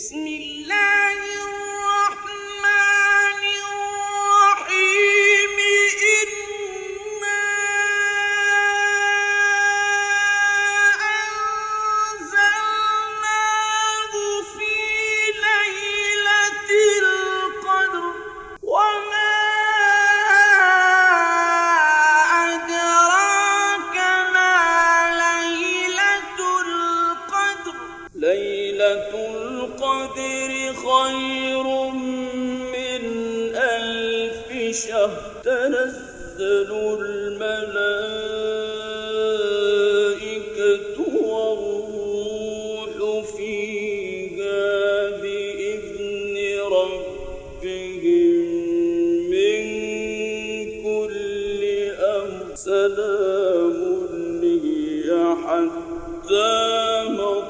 بسم الله ليلة القدر خير من ألف شهر. تنزل الملائكة والروح فيها بإذن ربهم من كل أمر. سلام لي حتى مرض